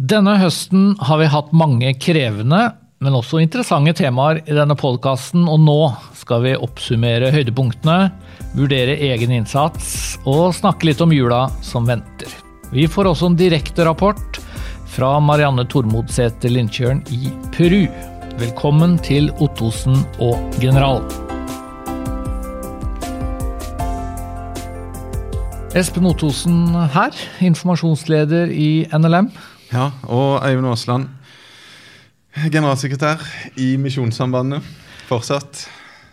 Denne høsten har vi hatt mange krevende, men også interessante temaer i denne podkasten, og nå skal vi oppsummere høydepunktene, vurdere egen innsats og snakke litt om jula som venter. Vi får også en direkte rapport fra Marianne Tormodsæter Lindtjørn i Peru. Velkommen til Ottosen og General. Espen Ottosen her, informasjonsleder i NLM. Ja, og Øyvind Aasland, generalsekretær i Misjonssambandet, fortsatt.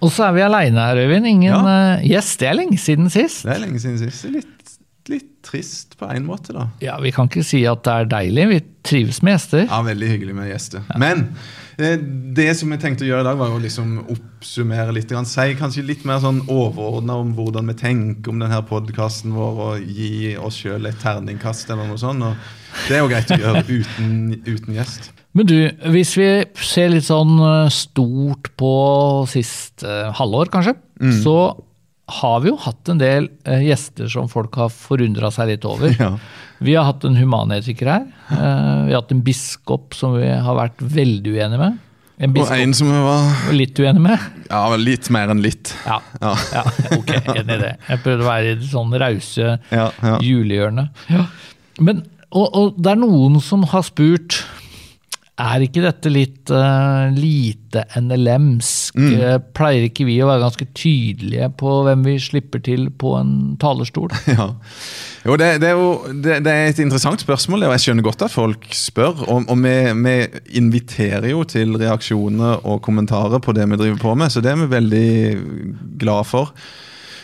Og så er vi aleine her, Øyvind. Ingen Ja. eh, gjest. Det er lenge siden sist. Det er lenge siden sist. Litt, litt trist på én måte, da. Ja, Vi kan ikke si at det er deilig. Vi trives med gjester. Ja, Veldig hyggelig med gjester. Men eh, det som jeg tenkte å gjøre i dag, var å liksom oppsummere litt. Si kanskje litt mer sånn overordna om hvordan vi tenker om denne podkasten vår, og gi oss sjøl et terningkast eller noe sånt. Og det er jo greit å gjøre uten, uten gjest. Men du, hvis vi ser litt sånn eh, stort på siste eh, halvår, kanskje, Mm. så har vi jo hatt en del eh, gjester som folk har forundra seg litt over. Ja. Vi har hatt en humanetiker her. eh, Vi har hatt en biskop som vi har vært veldig uenige med. En Og en som vi var litt uenig med. ja, litt mer enn litt. Ja, Ja. ja ok, enig i det. Jeg prøvde å være i det sånn rause Ja, ja. julehjørnet. Men, og, og det er noen som har spurt er ikke dette litt uh, lite NLMsk? Mm. Eh, Pleier ikke vi å være ganske tydelige på hvem vi slipper til på en talerstol? Ja. Jo, det, det, er jo det, det er et interessant spørsmål, og jeg skjønner godt at folk spør. Og, og vi, vi inviterer jo til reaksjoner og kommentarer på det vi driver på med, så det er vi veldig glad for.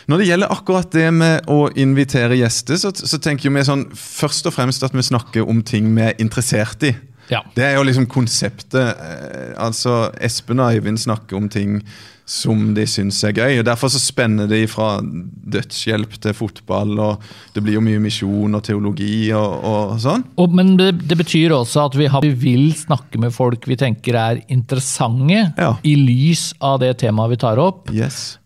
Når det gjelder akkurat det med å invitere gjester, så, så tenker vi sånn først og fremst at vi snakker om ting vi er interessert i. Ja. Det er jo liksom konseptet. eh, Altså, Espen og Øyvind snakker om ting som de syns er gøy. og Derfor så spenner de fra dødshjelp til fotball, og det blir jo mye misjon og teologi og, og sånn. Og, men det, det betyr også at vi, har, vi vil snakke med folk vi tenker er interessante, Ja. i lys av det temaet vi tar opp. Yes.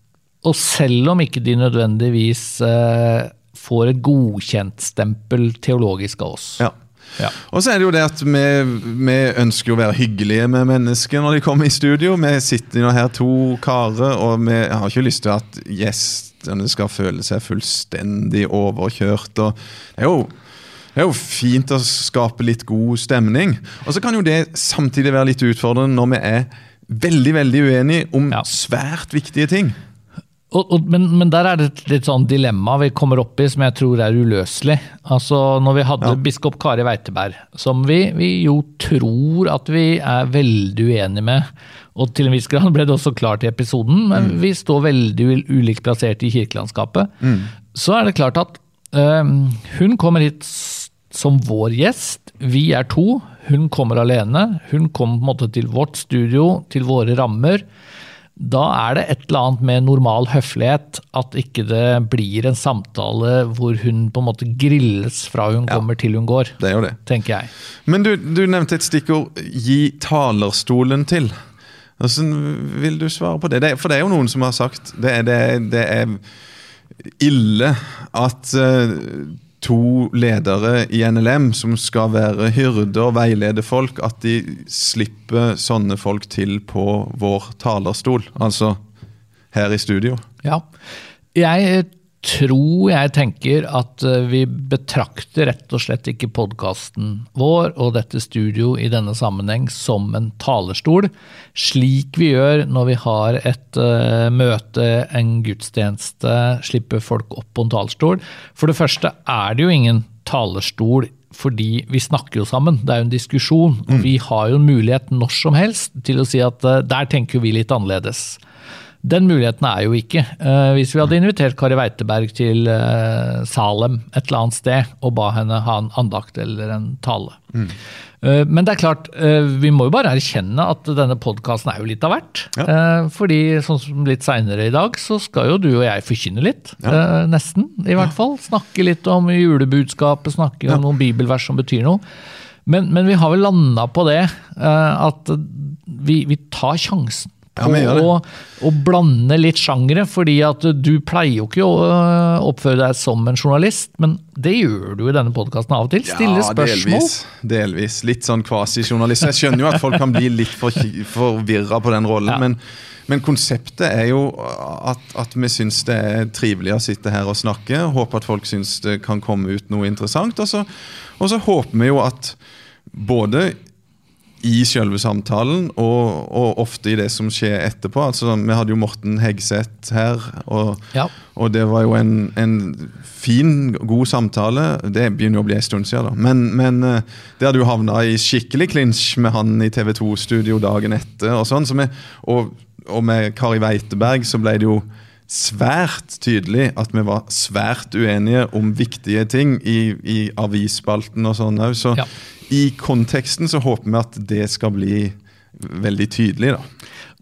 Og selv om ikke de nødvendigvis eh, får et godkjentstempel teologisk av oss. Ja. Ja. Og så er det jo det at vi, vi ønsker å være hyggelige med mennesker når de kommer i studio. Vi sitter jo her to karer, og vi har ikke lyst til at gjestene skal føle seg fullstendig overkjørt. og det er jo det er jo fint å skape litt god stemning. Og så kan jo det samtidig være litt utfordrende når vi er veldig veldig uenige om Ja. svært viktige ting. Og, og, men, men der er det et litt sånn dilemma vi kommer opp i som jeg tror er uløselig. Altså Når vi hadde Ja. biskop Kari Weiteberg, som vi, vi jo tror at vi er veldig uenige med, og til en viss grad ble det også klart i episoden, men Mm. vi står veldig ul- ulikt plassert i kirkelandskapet, så er det klart at øh, hun kommer hit som vår gjest. Vi er to. Hun kommer alene. Hun kommer på en måte til vårt studio, til våre rammer da er det et eller annet med normal høflighet at ikke det blir en samtale hvor hun på en måte grilles fra hun kommer til hun går, Det er jo det. tenker jeg. Men du, du nevnte et stikkord 'gi talerstolen til'. Hvordan vil du svare på det? det for det er jo noen som har sagt det er, det det er ille at eh, to ledere i NLM som skal være hyrder og veilede folk, at de slipper sånne folk til på vår talerstol. Altså her i studio. Ja. Jeg tror jeg tenker at eh, vi betrakter rett og slett ikke podkasten vår og dette studio i denne sammenheng som en talerstol, slik vi gjør når vi har et uh, møte, en gudstjeneste, slipper folk opp på en talerstol. For det første er det jo ingen talerstol fordi vi snakker jo sammen, det er jo en diskusjon. Mm. Vi har jo en mulighet når som helst til å si at uh, der tenker vi litt annerledes. Den muligheten er jo ikke. Eh, hvis vi hadde invitert Kari Weiteberg til eh, Salem et eller annet sted og ba henne ha en andakt eller en tale. Eh, men det er klart, vi må jo bare erkjenne at denne podkasten er jo litt av hvert. Eh, fordi sånn som litt seinere i dag, så skal jo du og jeg forkynne litt. eh, nesten, i hvert fall. Snakke litt om julebudskapet, snakke om noen bibelvers som betyr noe. Men, men vi har vel landa på det, at vi, vi tar sjansen Ja, å, å blande litt sjangere, fordi at du pleier jo ikke å øh, oppføre deg som en journalist, men det gjør du i denne podkasten av og til. Stille spørsmål. delvis. delvis. Litt sånn kvasijournalist. Jeg skjønner jo at folk kan bli litt for, forvirra på den rollen, Ja. men, men konseptet er jo at, at vi syns det er trivelig å sitte her og snakke. Håper at folk syns det kan komme ut noe interessant. Og så, og så håper vi jo at både i selve samtalen, og, og ofte i det som skjer etterpå. Altså, vi hadde jo Morten Hegseth her, og, Ja. og det var jo en, en fin, god samtale. Det begynner jo å bli en stund siden, da. Men, men eh, det hadde jo havna i skikkelig klinsj med han i TV 2-studio dagen etter. Og sånn, så vi, og, og med Kari Weiteberg så ble det jo svært tydelig at vi var svært uenige om viktige ting i, i avisspalten og sånn òg. Så Ja. i konteksten så håper vi at det skal bli veldig tydelig, da.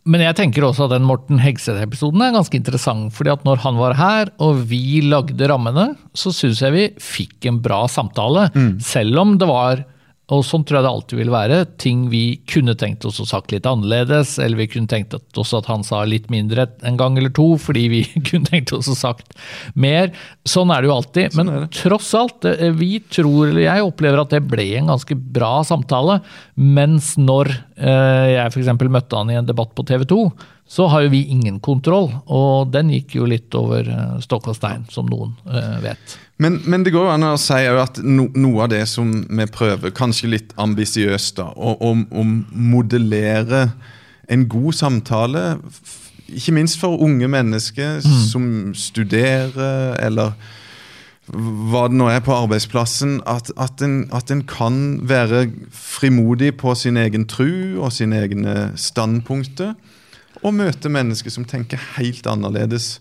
Men jeg tenker også at den Morten Hegseth-episoden er ganske interessant. fordi at når han var her, og vi lagde rammene, så syns jeg vi fikk en bra samtale. Selv om det var, og sånn tror jeg det alltid vil være, ting vi kunne tenkt oss å sagt litt annerledes, eller vi kunne tenkt oss at han sa litt mindre en gang eller to, fordi vi kunne tenkt oss å sagt mer. Sånn er det jo alltid. Men er tross alt, eh, vi tror, eller jeg opplever at det ble en ganske bra samtale. Mens når eh, jeg f.eks. møtte han i en debatt på TV 2, så har jo vi ingen kontroll. Og den gikk jo litt over eh, stokk og stein, som noen uh, vet. Men, men det går jo an å si at no, noe av det som vi prøver, kanskje litt ambisiøst, da, å, å, modellere en god samtale, ikke minst for unge mennesker som studerer, eller hva det nå er på arbeidsplassen, at, at, en, at en kan være frimodig på sin egen tru og sine egne standpunkter, og møte mennesker som tenker helt annerledes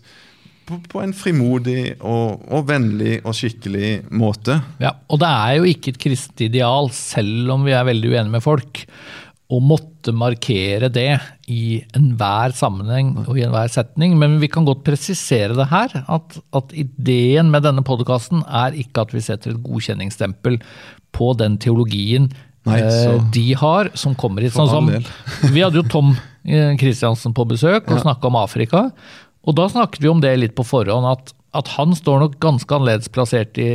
på, en frimodig og, og vennlig og skikkelig måte. Ja, og det er jo ikke et kristent ideal, selv om vi er veldig uenige med folk, å måtte markere det i enhver sammenheng og i enhver setning. Men vi kan godt presisere det her, at, at ideen med denne podkasten er ikke at vi setter et godkjenningsstempel på den teologien Nei, eh, de har, som kommer hit. Sånn som, vi hadde jo Tom eh, Kristiansen på besøk og Ja. snakka om Afrika. Og da snakket vi om det litt på forhånd, at, at han står nok ganske annerledes plassert i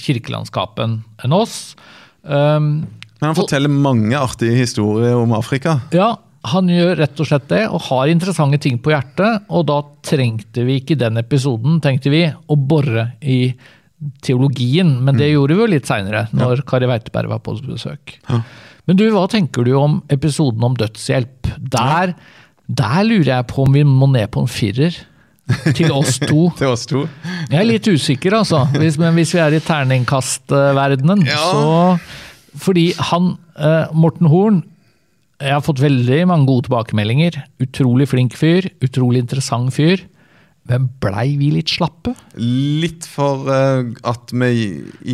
kirkelandskapen enn oss. Um, Men han forteller mange artige historier om Afrika. ja, han gjør rett og slett det, og har interessante ting på hjertet. Og da trengte vi ikke i den episoden, tenkte vi, å bore i teologien. Men det gjorde vi jo litt seinere, når Kari Weiteberg var på besøk. Ja. Men du, hva tenker du om episoden om dødshjelp? Der, der lurer jeg på om vi må ned på en firer. Til oss to. Til oss to. Jeg er litt usikker, altså. Hvis, men hvis vi er i terningkastverdenen, Ja. så Fordi han, eh, Morten Horn Jeg har fått veldig mange gode tilbakemeldinger. Utrolig flink fyr. Utrolig interessant fyr. Men blei vi litt slappe? Litt for uh, at vi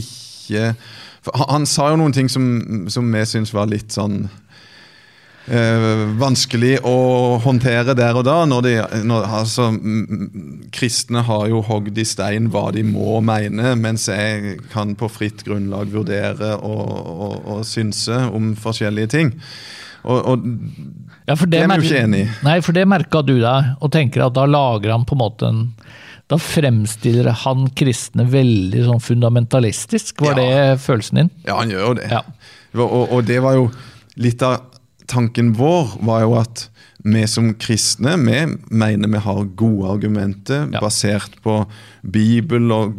ikke for han, sa jo noen ting som, som vi syns var litt sånn uh, vanskelig å håndtere der og da. Når de, når, altså, kristne har jo hogd i stein hva de må mene, mens jeg kan på fritt grunnlag vurdere og, og, og synse om forskjellige ting. Og, og Ja, for Det er vi jo ikke enig i. Nei, for det merka du deg, og tenker at da lager han på en måte en Da fremstiller han kristne veldig sånn fundamentalistisk. Var Ja. det følelsen din? Ja, han gjør jo det. Ja. Og, og, og det var jo litt av tanken vår, var jo at vi som kristne vi mener vi har gode argumenter Ja. basert på Bibel og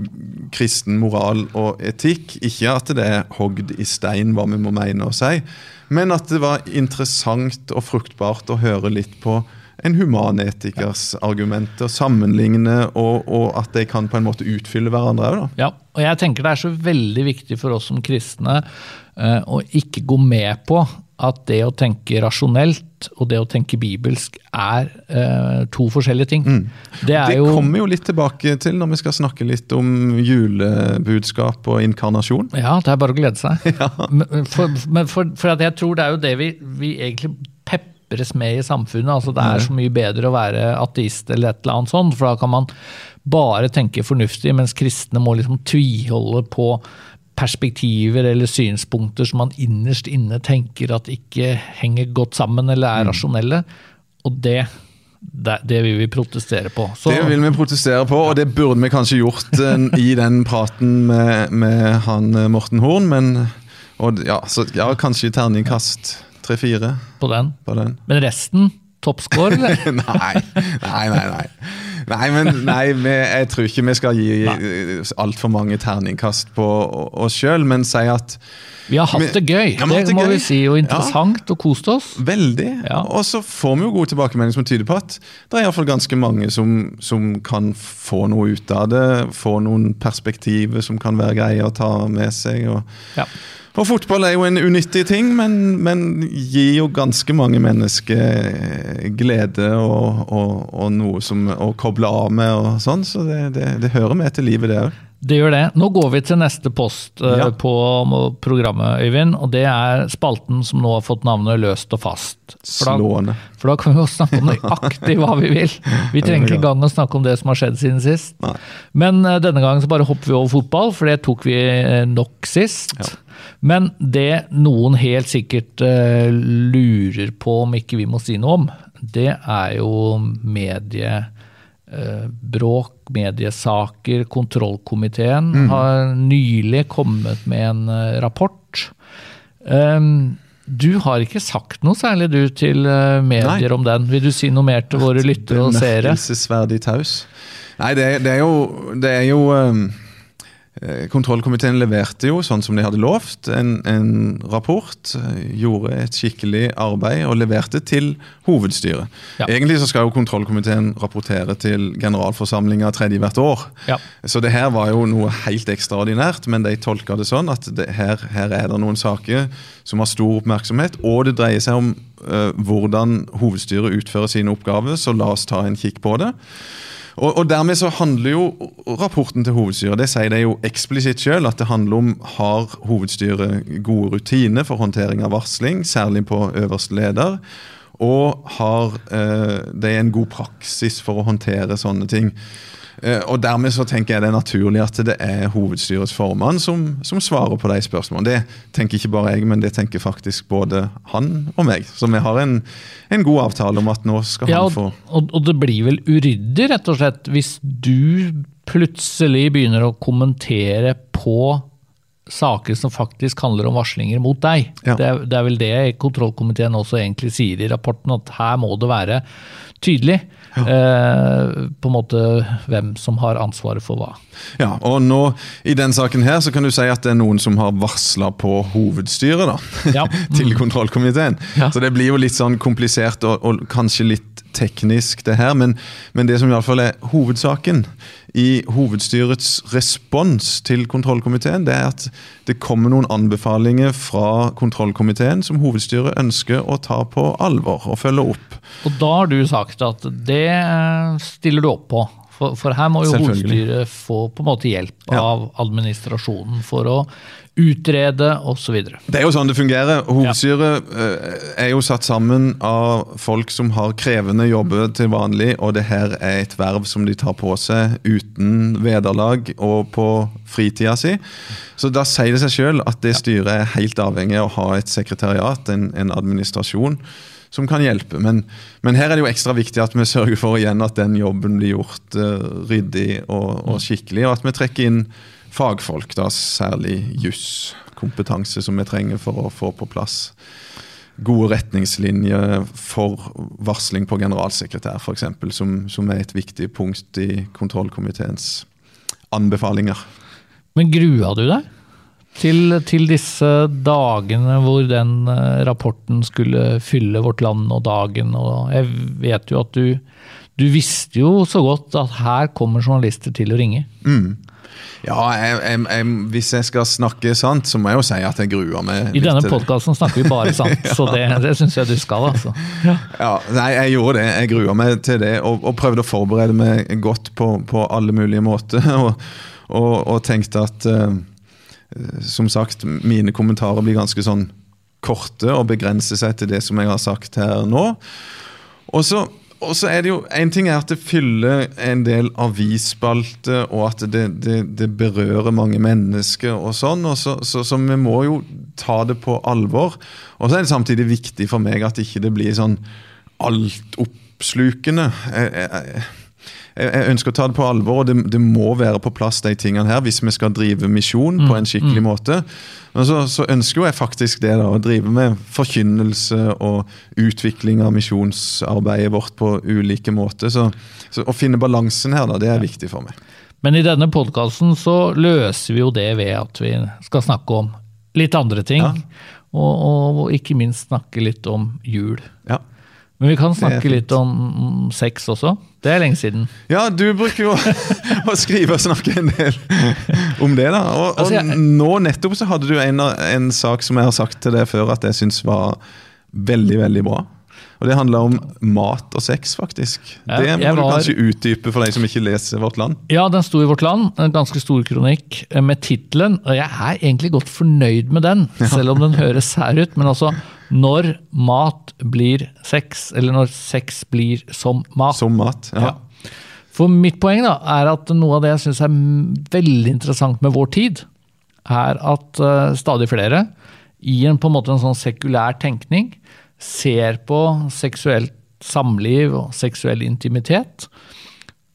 kristen moral og etikk. Ikke at det er hogd i stein hva vi må mene og si, men at det var interessant og fruktbart å høre litt på en humanetikers argumenter, sammenligne, og, og at de kan på en måte utfylle hverandre òg. Ja, og jeg tenker det er så veldig viktig for oss som kristne eh, å ikke gå med på at det å tenke rasjonelt og det å tenke bibelsk er eh, to forskjellige ting. Det er Det jo kommer jo litt tilbake til når vi skal snakke litt om julebudskap og inkarnasjon. Ja, det er bare å glede seg. Men For, men for, for at jeg tror det er jo det vi, vi egentlig pepres med i samfunnet. altså Det er så mye bedre å være ateist eller et eller annet sånt, for da kan man bare tenke fornuftig, mens kristne må liksom tviholde på perspektiver eller synspunkter som man innerst inne tenker at ikke henger godt sammen eller er rasjonelle. Og det Det, det vil vi protestere på. Så, Det vil vi protestere på, og det burde vi kanskje gjort eh, i den praten med, med han eh, Morten Horn, men og, ja, så, ja, kanskje terningkast tre-fire på den. på den. Men resten toppscore, eller? nei, nei, nei. nei. Nei, men nei, vi, jeg tror ikke vi skal gi altfor mange terningkast på oss sjøl, men si at Vi har hatt det gøy, Ja, det det må gøy. vi si. Og interessant og kost oss. Veldig. Ja. Og så får vi jo gode tilbakemeldinger som tyder på at det er i hvert fall ganske mange som, som kan få noe ut av det. Få noen perspektiver som kan være greie å ta med seg. Og, Ja. Og fotball er jo en unyttig ting, men, men gir jo ganske mange mennesker glede og, og, og noe som å koble av med og sånn. Så det, det, det hører med til livet, det òg. Det gjør det. Nå går vi til neste post eh, Ja. på programmet, Øyvind. Og det er spalten som nå har fått navnet Løst og fast. For da, Slående. for da kan vi jo snakke om nøyaktig hva vi vil. Vi trenger ikke engang å snakke om det som har skjedd siden sist. Nei. Men uh, denne gangen så bare hopper vi over fotball, for det tok vi eh, nok sist. Ja. Men det noen helt sikkert lurer på om ikke vi må si noe om, det er jo mediebråk, mediesaker. Kontrollkomiteen har nylig kommet med en eh, rapport. Um, du har ikke sagt noe særlig du til eh, medier Nei. om den. Vil du si noe mer til våre lyttere og seere? Bemerkelsesverdig taus. Nei, det, det er jo, det er jo um, eh, Kontrollkomiteen leverte jo, sånn som de hadde lovt, en, en rapport. eh, Gjorde et skikkelig arbeid og leverte til hovedstyret. Ja. Egentlig så skal jo kontrollkomiteen rapportere til generalforsamlinga tredje hvert år. Ja. Så det her var jo noe helt ekstraordinært, men de tolka det sånn at det, her, her er det noen saker som har stor oppmerksomhet, og det dreier seg om eh, hvordan hovedstyret utfører sine oppgaver, så la oss ta en kikk på det. Og, og dermed så handler jo rapporten til hovedstyret det sier det jo eksplisitt selv, at det handler om har hovedstyret gode rutiner for håndtering av varsling, særlig på øverste leder, og har eh, det en god praksis for å håndtere sånne ting. Eh, og Dermed så tenker jeg det er naturlig at det er hovedstyrets formann som, som svarer på de spørsmålene. Det tenker ikke bare jeg, men det tenker faktisk både han og meg. Så vi har en, en god avtale om at nå skal Ja, han få og, og det blir vel uryddig, rett og slett, hvis du plutselig begynner å kommentere på saker som faktisk handler om varslinger mot deg. Ja. Det, er, det er vel det kontrollkomiteen også egentlig sier i rapporten, at her må det være tydelig eh, på en måte hvem som har ansvaret for hva. Ja, og nå I den saken her så kan du si at det er noen som har varsla på hovedstyret. da, Ja. Til kontrollkomiteen. Ja. Så det blir jo litt sånn komplisert og, og kanskje litt teknisk, det her. Men, men det som i alle fall er hovedsaken i hovedstyrets respons til kontrollkomiteen, det er at det kommer noen anbefalinger fra kontrollkomiteen som hovedstyret ønsker å ta på alvor og følge opp. Og da har du sagt at det stiller du opp på. For, for her må jo hovedstyret få på en måte hjelp Ja. av administrasjonen for å utrede osv. Det er jo sånn det fungerer. Hovedstyret eh, er jo satt sammen av folk som har krevende jobber til vanlig, og det her er et verv som de tar på seg uten vederlag og på fritida si. Så da sier det seg sjøl at det styret er helt avhengig av å ha et sekretariat, en, en administrasjon, som kan hjelpe. Men, men her er det jo ekstra viktig at vi sørger for igjen at den jobben blir gjort uh, ryddig og, og skikkelig, og at vi trekker inn fagfolk, da særlig juskompetanse, som vi trenger for å få på plass gode retningslinjer for varsling på generalsekretær, f.eks., som, som er et viktig punkt i kontrollkomiteens anbefalinger. Men grua du deg til, til disse dagene hvor den eh, rapporten skulle fylle Vårt Land og dagen? Og jeg vet jo at du, du visste jo så godt at her kommer journalister til å ringe. Ja, jeg, jeg, jeg, Hvis jeg skal snakke sant, så må jeg jo si at jeg gruer meg. I denne podkasten snakker vi bare sant, så det, det syns jeg du skal, altså. Ja. Ja, nei, jeg gjorde det. Jeg grua meg til det og, og prøvde å forberede meg godt på, på alle mulige måter. Og, og, og tenkte at uh, som sagt, mine kommentarer blir ganske sånn korte og begrenser seg til det som jeg har sagt her nå. Og så, og så er det jo, En ting er at det fyller en del avisspalter, og at det, det, det berører mange mennesker. og sånn, og så, så, så vi må jo ta det på alvor. Og så er det samtidig viktig for meg at ikke det blir sånn alt opp oppslukende. Jeg, jeg, jeg ønsker å ta det på alvor, og det, det, må være på plass de tingene her hvis vi skal drive misjon på en skikkelig måte. Men så, så ønsker jeg faktisk det, da, å drive med forkynnelse og utvikling av misjonsarbeidet vårt på ulike måter. Så, så å finne balansen her, da, det er viktig for meg. Men i denne podkasten så løser vi jo det ved at vi skal snakke om litt andre ting. Ja. Og, og, ikke minst snakke litt om jul. Ja. Men vi kan snakke litt om sex også. Det er lenge siden. Ja, du bruker jo å skrive og snakke en del om det. da. Og, altså, jeg, nå nettopp så hadde du en, en, sak som jeg har sagt til deg før at jeg syns var veldig, veldig bra. Og Det handler om mat og sex, faktisk. Det må du kanskje utdype for de som ikke leser Vårt Land? Ja, den sto i Vårt Land, en ganske stor kronikk eh, med tittelen. Og jeg er egentlig godt fornøyd med den, selv om den høres sær ut. Men altså, når mat blir sex, eller når sex blir som mat. Som mat, ja. ja. For mitt poeng da, er at noe av det jeg syns er veldig interessant med vår tid, er at uh, stadig flere, i en, på en måte en sånn sekulær tenkning, ser på seksuelt samliv og seksuell intimitet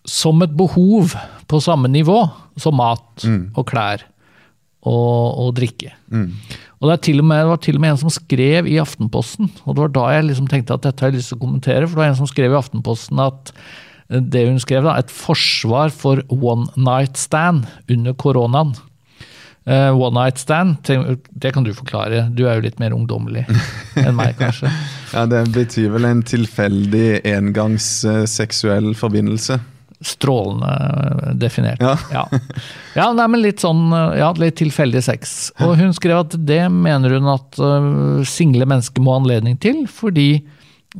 som et behov på samme nivå som mat mm. og klær og, og drikke. Mm. Og det, med, det, var til og med en som skrev i Aftenposten, og det var da jeg liksom tenkte at dette har jeg lyst til å kommentere, for det var en som skrev i Aftenposten at eh, det hun skrev, da, et forsvar for one night stand under koronaen. Uh, one night stand, det kan du forklare. Du er jo litt mer ungdommelig enn meg, kanskje. ja, Det betyr vel en tilfeldig engangs uh, seksuell forbindelse. Strålende eh, definert. Ja. ja. ja nei, men litt sånn ja, litt tilfeldig sex. Og hun skrev at det mener hun at uh, single mennesker må ha anledning til, fordi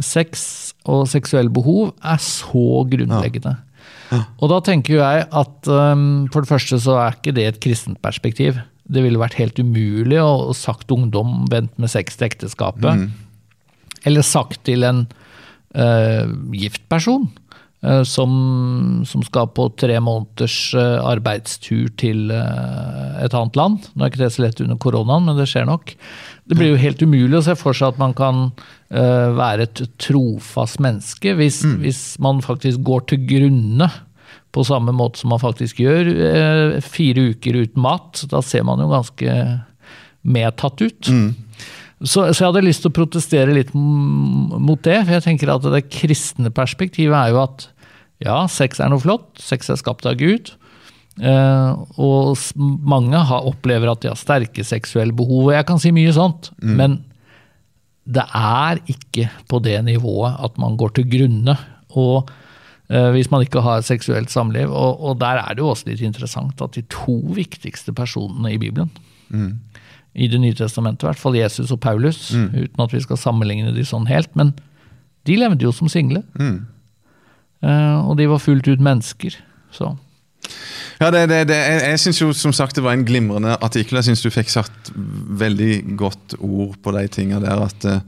sex og seksuelle behov er så grunnleggende. Ja. Og da tenker jeg at um, for det første så er ikke det et kristent perspektiv. Det ville vært helt umulig å sagt ungdom vent med sex til ekteskapet. Mm. Eller sagt til en uh, gift person uh, som, som, skal på tre måneders uh, arbeidstur til uh, et annet land. Nå er ikke det så lett under koronaen, men det skjer nok. Det blir jo helt umulig å se for seg at man kan uh, være et trofast menneske hvis, mm. hvis, man faktisk går til grunne på samme måte som man faktisk gjør uh, fire uker uten mat. Da ser man jo ganske medtatt ut. Mm. Så, så, jeg hadde lyst til å protestere litt mot det. For jeg tenker at det kristne perspektivet er jo at ja, sex er noe flott. Sex er skapt av Gud. Uh, og mange har, opplever at de har sterke seksuelle behov. og Jeg kan si mye sånt, mm. men det er ikke på det nivået at man går til grunne. Og uh, hvis man ikke har seksuelt samliv. Og, og, der er det jo også litt interessant at de to viktigste personene i Bibelen, mm. i Det nye testamentet, i hvert fall Jesus og Paulus, mm. uten at vi skal sammenligne de sånn helt, men de levde jo som single. Uh, og de var fullt ut mennesker. så ja, det, det, det, jeg, jeg syns jo som sagt det var en glimrende artikkel. Jeg syns du fikk satt veldig godt ord på de tinga der. At, eh,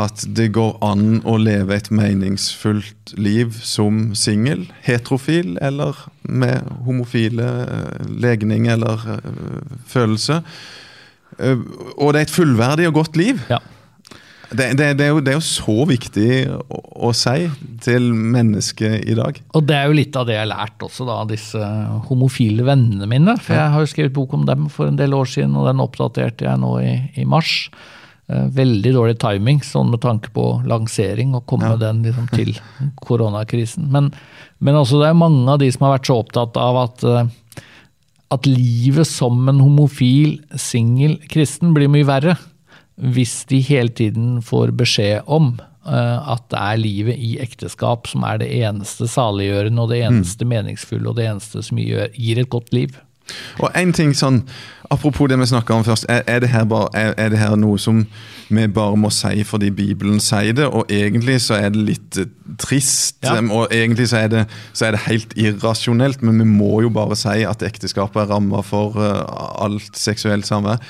at, det går an å leve et meningsfullt liv som singel, heterofil eller med homofile eh, legning eller uh, følelse. Og det er et fullverdig og godt liv. Ja. Det, det, det, er jo, det, er jo, så viktig å, å, si til mennesket i dag. Og det er jo litt av det jeg har lært også, da, disse homofile vennene mine. For jeg har jo skrevet bok om dem for en del år siden, og den oppdaterte jeg nå i, i mars. Eh, veldig dårlig timing sånn med tanke på lansering, og komme ja. den liksom, til koronakrisen. Men, men også det er mange av de som har vært så opptatt av at, eh, at livet som en homofil, singel kristen blir mye verre hvis de hele tiden får beskjed om uh, at det er livet i ekteskap som er det eneste saliggjørende og det mm. eneste mm. meningsfulle og det eneste som gir, gir et godt liv. Og en ting sånn, Apropos det vi snakka om først. Er, er, det bare, er, er, det her noe som vi bare må si fordi Bibelen sier det? Og egentlig så er det litt eh, trist, ja. og egentlig så er, det, så er, det, helt irrasjonelt. Men vi må jo bare si at ekteskapet er ramma for uh, alt seksuelt samvær.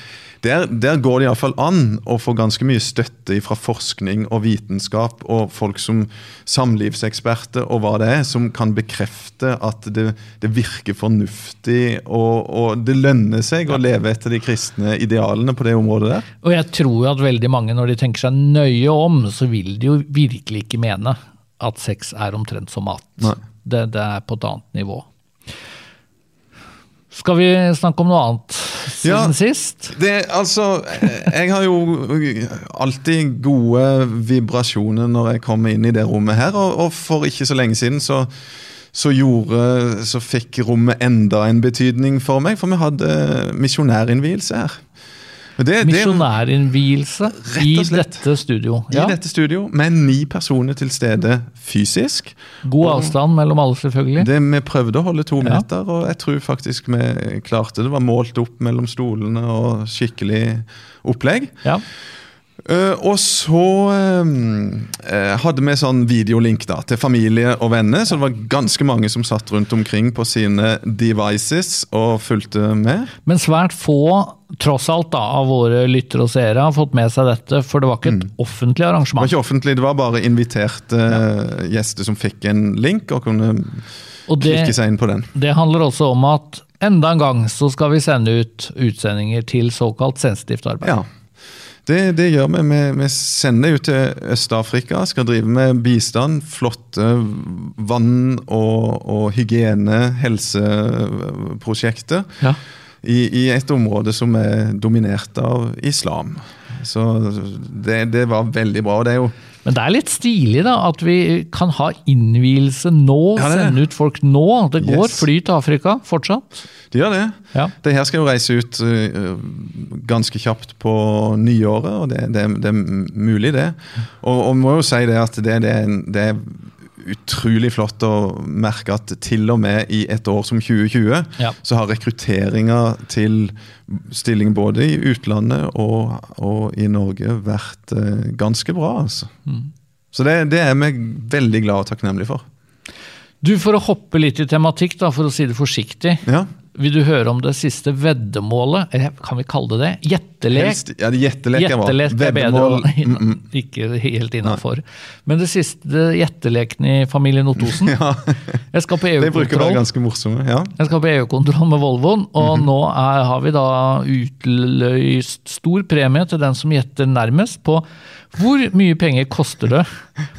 Der, der går det iallfall an å få ganske mye støtte fra forskning og vitenskap og folk som samlivseksperter og hva det er, som kan bekrefte at det, det virker fornuftig og, og, det lønner seg å leve etter de kristne idealene på det området der. Og jeg tror at veldig mange, når de tenker seg nøye om, så vil de jo virkelig ikke mene at sex er omtrent som mat. Det, det er på et annet nivå. Skal vi snakke om noe annet siden Ja. sist? Det, altså, jeg har jo alltid gode vibrasjoner når jeg kommer inn i det rommet her, og, og for ikke så lenge siden så, så gjorde Så fikk rommet enda en betydning for meg, for vi hadde misjonærinnvielse her. Det- det- Misjonærinnvielse i dette studio. I Ja. dette studio, med ni personer til stede fysisk. God avstand mellom alle, selvfølgelig. Det, vi prøvde å holde to Ja. meter, og jeg tror faktisk vi klarte det. var målt opp mellom stolene og skikkelig opplegg. Ja. Eh, og så eh, hadde vi sånn videolink da, til familie og venner, så det var ganske mange som satt rundt omkring på sine devices og fulgte med. Men svært få, tross alt, da, av våre lyttere og seere har fått med seg dette, for det var ikke et offentlig arrangement. Det var ikke offentlig, det var bare inviterte uh, gjester som fikk en link og kunne Og det, klikke seg inn på den. det handler også om at enda en gang så skal vi sende ut utsendinger til såkalt sensitivt arbeid. Ja. Det, det gjør vi. vi. Vi sender ut til Øst-Afrika, skal drive med bistand, flotte vann- og, og hygiene, helseprosjekter. Ja. I, I et område som er dominert av islam. Så det, det var veldig bra. og det er jo Men det er litt stilig da, at vi kan ha innvielse nå, Ja, det det. sende ut folk nå. Det går Yes. fly til Afrika fortsatt. De gjør det. Ja. Det her skal jo reise ut uh, ganske kjapt på nyåret, og det, det, det er mulig, det. Og, og må jo si det at det, det, en- det utrolig flott å merke at til og med i et år som 2020, Ja. så har rekrutteringa til stilling både i utlandet og, og i Norge vært øh, ganske bra, altså. Så det, det er vi veldig glad og takknemlige for. Du, For å hoppe litt i tematikk, da, for å si det forsiktig. Ja. Vil du høre om det siste veddemålet? Kan vi kalle det det? Gjettelek? Helst, ja, det gjettelek. Gjettelek er bedre, Veddemål, og- mm, mm. ikke helt innafor. Men det siste gjetteleken i familien Ottosen Ja. Jeg skal på EU-kontroll ja. Jeg skal på EU-kontroll med Volvoen, og Mhm. nå er, har vi da utløst stor premie til den som gjetter nærmest på hvor mye penger koster det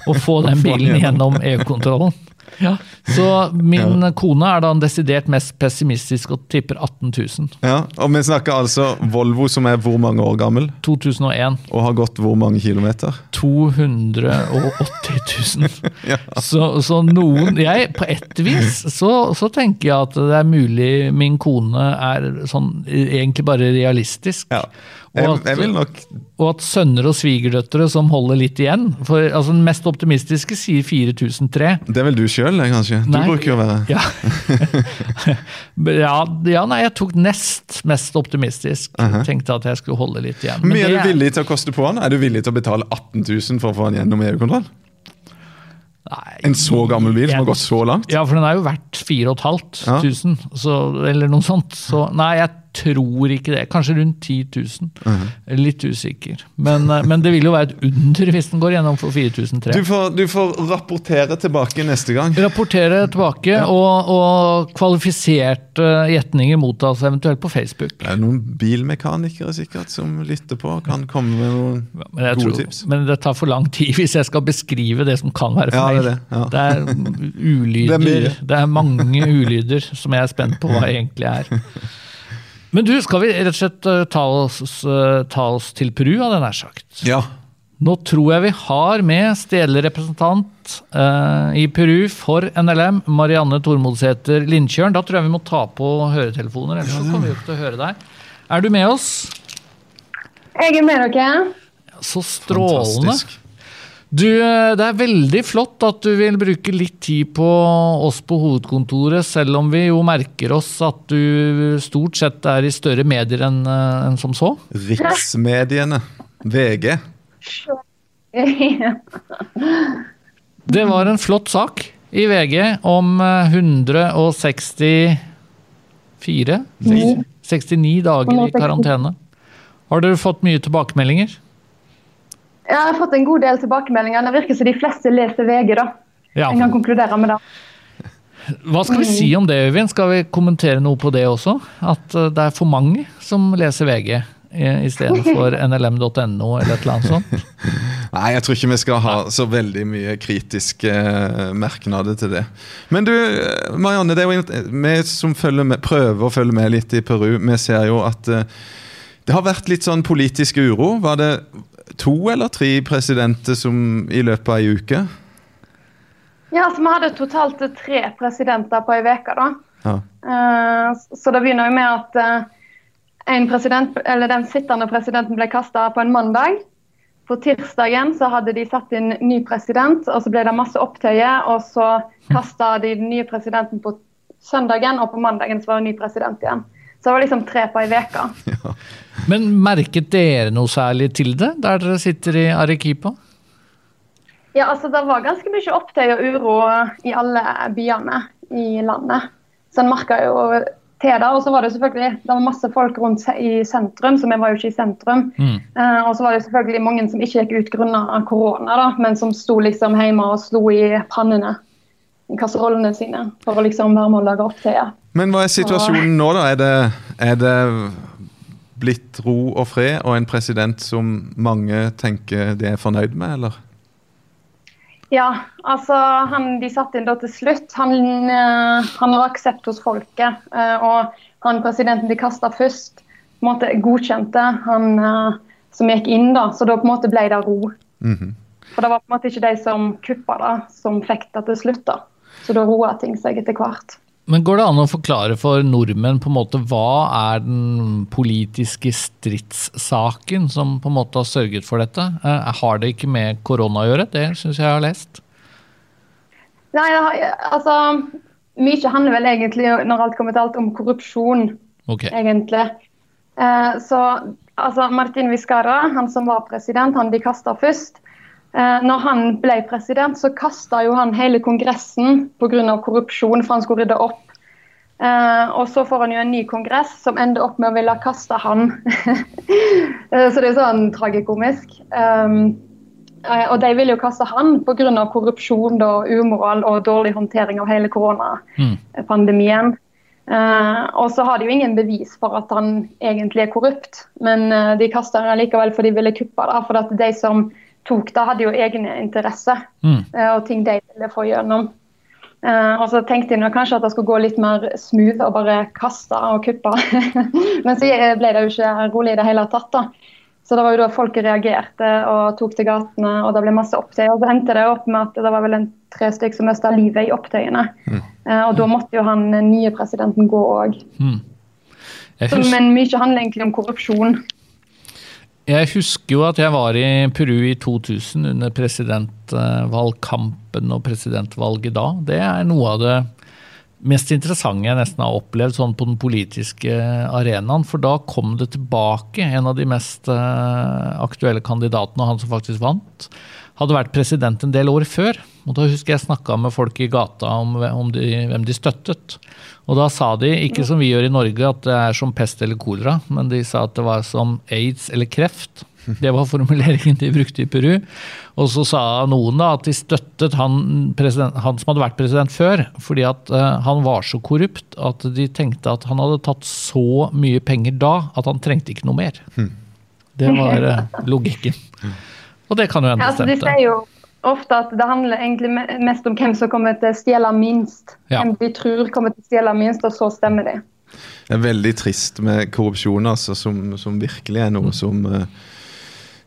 å få den bilen gjennom EU-kontrollen. Ja. Så min kone er da en desidert mest pessimistisk og tipper 18 000. Ja, og Vi snakker altså Volvo som er hvor mange år gammel 2001. og har gått hvor mange kilometer? 280 000. Ja. Så, så noen jeg, På ett vis så, så tenker jeg at det er mulig min kone er sånn egentlig bare realistisk. Ja. Og at- Og at sønner og svigerdøtre som holder litt igjen For altså Den mest optimistiske sier 4003. Det er vel du sjøl, kanskje? Du bruker jo å være Ja. ja, ja, nei, jeg tok nest mest optimistisk. Tenkte at jeg skulle holde litt igjen. Men, Men er du villig til å koste på den? Er du villig til å betale 18 000 for å få den gjennom EU-kontroll? Nei, En så gammel bil som har gått så langt? Ja, for den er jo verdt 4500, ja. eller noe sånt. Så nei, jeg tror ikke det. Kanskje rundt 10 000. Mhm. Litt usikker. Men, eh, men det vil jo være et under hvis den går gjennom for 4003. Du får, du får rapportere tilbake neste gang. Rapportere tilbake, og, og kvalifiserte gjetninger mottas eventuelt på Facebook. Det er noen bilmekanikere sikkert som lytter på kan komme med noen ja, gode tror, tips. men det tar for lang tid hvis jeg skal beskrive det som kan være Ja, feil. det er det, ja. det er ulyder. Det er det er mange ulyder som jeg er spent på hva egentlig er. Men du, skal vi rett og slett eh, ta oss, eh, ta oss til Peru, hadde jeg nær sagt. Ja. Nå tror jeg vi har med stedlig representant eh, i Peru for NLM, Marianne Tormodsæter Lindkjørn. Da tror jeg vi må ta på høretelefoner, ellers så kommer vi jo ikke til å høre deg. Er du med oss? Jeg er med dere. Så strålende. Fantastisk. Du, eh, det er veldig flott at du vil bruke litt tid på oss på hovedkontoret, selv om vi jo merker oss at du stort sett er i større medier enn en som så. Riksmediene. VG. Det var en flott sak i VG om eh, 164 69 dager i karantene. Har dere fått mye tilbakemeldinger? Jeg har fått en god del tilbakemeldinger. Det virker som de fleste leser VG. da. Ja. Jeg kan konkludere med det. Hva skal vi si om det, Øyvind? Skal vi kommentere noe på det også? At eh, det er for mange som leser VG? istedenfor nlm.no eller et eller annet sånt? Nei, jeg tror ikke vi skal ha så veldig mye kritiske eh, merknader til det. Men du, eh, Marianne, det er jo, vi som med, prøver å følge med litt i Peru, vi ser jo at det har vært litt sånn politisk uro. Var det to eller tre presidenter som i løpet av ei uke? Ja, så Vi hadde totalt tre presidenter på ei uke. da. Ja. Uh, så det begynner jo med at uh, president, den sittende presidenten ble kasta på en mandag. På tirsdagen så hadde de satt inn ny president, og så ble det masse opptøyer. Og så kasta de den nye presidenten på søndagen, og på mandagen så var det ny president igjen. Så det var liksom tre på ei uke. Ja. Men merket dere noe særlig til det, der dere sitter i Arequipa? Ja, altså det var ganske mye opptøy og uro i alle byene i landet. Så en merka jo til det. Og så var det selvfølgelig det var masse folk rundt i sentrum, så vi var jo ikke i sentrum. Mm. Uh, og så var det selvfølgelig mange som ikke gikk ut grunnet korona, da, men som sto liksom hjemme og slo i pannene i kasserollene sine for å liksom være med og lage opptøyer. Men hva er situasjonen nå, da? Er det, er det blitt ro og fred og en president som mange tenker de er fornøyd med, eller? Ja, altså han de satte inn da til slutt. Han, uh, han var aksept hos folket. Uh, og han presidenten de kasta først, på en måte godkjente han uh, som gikk inn, da. Så da på en måte ble det ro. Mm -hmm. For det var på en måte ikke de som kuppa det, som fikk det til slutt. da. Så da roa ting seg etter hvert. Men Går det an å forklare for nordmenn på en måte hva er den politiske stridssaken som på en måte har sørget for dette? Eh, har det ikke med korona å gjøre? Det syns jeg jeg har lest. Nei, altså Mye handler vel egentlig når alt kommer til alt om korrupsjon. Okay. egentlig. Eh, så altså, Martin Viscara, han som var president, han de kasta først. Eh, når han ble president, så kasta han hele Kongressen pga. korrupsjon, for han skulle rydde opp. Eh, og så får han jo en ny kongress som ender opp med å ville kaste han. eh, så det er sånn tragikomisk. Um, og de vil jo kaste han pga. korrupsjon, da, umoral og dårlig håndtering av hele koronapandemien. Og så har de jo ingen bevis for at han egentlig er korrupt, men de kaster han likevel fordi de ville kuppe det. For at de som tok det, hadde jo egne interesser Mm. eh, og ting de ville få gjennom. Uh, og så tenkte jeg kanskje at det skulle gå litt mer smooth og bare kaste og kuppe. Men så ble det jo ikke rolig i det hele tatt. da. Så det var jo da folk reagerte og tok til gatene, og det ble masse opptøyer. Og så endte det opp med at det var vel en tre stykk som mista livet i opptøyene. Eh, og da måtte jo han nye presidenten gå òg. Mm. Husker... Men mye handler egentlig om korrupsjon. Jeg husker jo at jeg var i Peru i 2000 under presidentvalgkampen og presidentvalget da. Det er noe av det mest interessante jeg nesten har opplevd sånn på den politiske arenaen. For da kom det tilbake en av de mest eh, aktuelle kandidatene, og han som faktisk vant. Hadde vært president en del år før. Og da husker jeg snakka med folk i gata om, om de, hvem de støttet. Og da sa de, ikke som vi gjør i Norge, at det er som pest eller kolera, men de sa at det var som aids eller kreft. Det var formuleringen de brukte i Peru. Og så sa noen da at de støttet han, president, han som hadde vært president før, fordi at eh, han var så korrupt at de tenkte at han hadde tatt så mye penger da at han trengte ikke noe mer. Det var eh, logikken. Og det kan jo hende Ja, altså, de sier jo ofte at det handler egentlig mest om hvem som kommer til å stjele minst. Ja. Hvem de tror kommer til å stjele minst, og så stemmer de. Det er veldig trist med korrupsjon, altså, som, som virkelig er noe som uh,